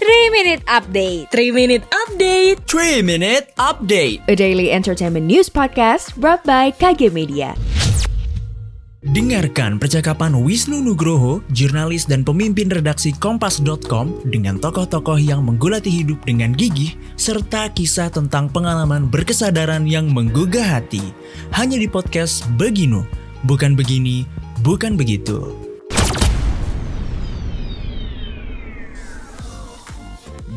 3 Minute Update. 3 Minute Update. 3 Minute Update. A daily entertainment news podcast brought by KG Media. Dengarkan percakapan Wisnu Nugroho, jurnalis dan pemimpin redaksi Kompas.com dengan tokoh-tokoh yang menggulati hidup dengan gigih, serta kisah tentang pengalaman berkesadaran yang menggugah hati. Hanya di podcast Beginu, bukan begini, bukan begitu.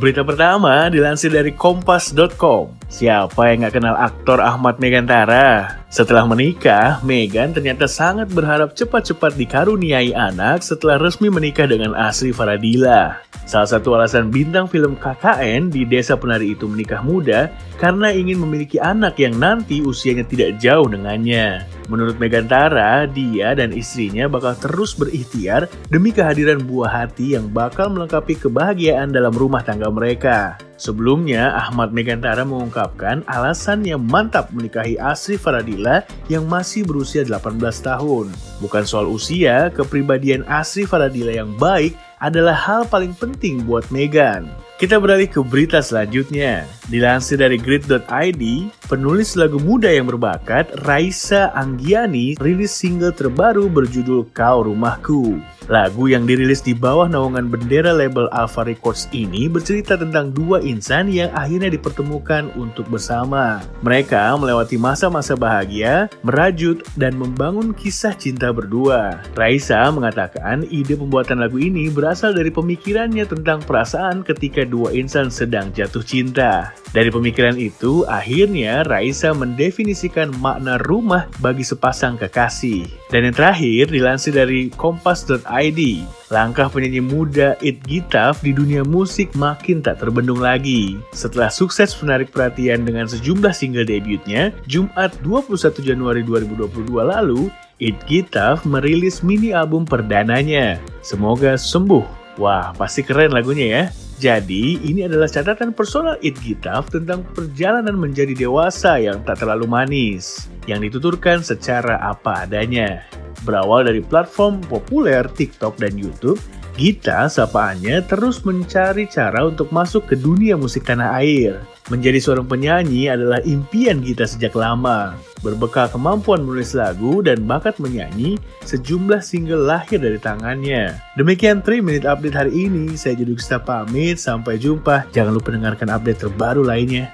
Berita pertama dilansir dari Kompas.com. Siapa yang gak kenal aktor Ahmad Megantara? Setelah menikah, Megan ternyata sangat berharap cepat-cepat dikaruniai anak setelah resmi menikah dengan Asri Faradila. Salah satu alasan bintang film KKN di Desa Penari itu menikah muda karena ingin memiliki anak yang nanti usianya tidak jauh dengannya. Menurut Megantara, dia dan istrinya bakal terus berikhtiar demi kehadiran buah hati yang bakal melengkapi kebahagiaan dalam rumah tangga mereka. Sebelumnya, Ahmad Megantara mengungkapkan alasan yang mantap menikahi Asri Faradila yang masih berusia 18 tahun. Bukan soal usia, kepribadian Asri Faradila yang baik adalah hal paling penting buat Megan. Kita beralih ke berita selanjutnya. Dilansir dari grid.id, penulis lagu muda yang berbakat, Raisa Anggiani, rilis single terbaru berjudul Kau Rumahku. Lagu yang dirilis di bawah naungan bendera label Alpha Records ini bercerita tentang dua insan yang akhirnya dipertemukan untuk bersama. Mereka melewati masa-masa bahagia, merajut, dan membangun kisah cinta berdua. Raisa mengatakan ide pembuatan lagu ini berasal dari pemikirannya tentang perasaan ketika dua insan sedang jatuh cinta. Dari pemikiran itu, akhirnya Raisa mendefinisikan makna rumah bagi sepasang kekasih. Dan yang terakhir, dilansir dari kompas.id, langkah penyanyi muda It Gitaf di dunia musik makin tak terbendung lagi. Setelah sukses menarik perhatian dengan sejumlah single debutnya, Jumat 21 Januari 2022 lalu, It Gitaf merilis mini album perdananya. Semoga sembuh. Wah, pasti keren lagunya ya. Jadi, ini adalah catatan personal It Gitaf tentang perjalanan menjadi dewasa yang tak terlalu manis, yang dituturkan secara apa adanya. Berawal dari platform populer TikTok dan YouTube, Gita sapaannya terus mencari cara untuk masuk ke dunia musik tanah air. Menjadi seorang penyanyi adalah impian Gita sejak lama. Berbekal kemampuan menulis lagu dan bakat menyanyi, sejumlah single lahir dari tangannya. Demikian 3 Minute Update hari ini. Saya Juduk Gista pamit, sampai jumpa. Jangan lupa dengarkan update terbaru lainnya.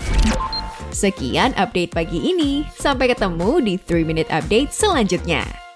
Sekian update pagi ini. Sampai ketemu di 3 Minute Update selanjutnya.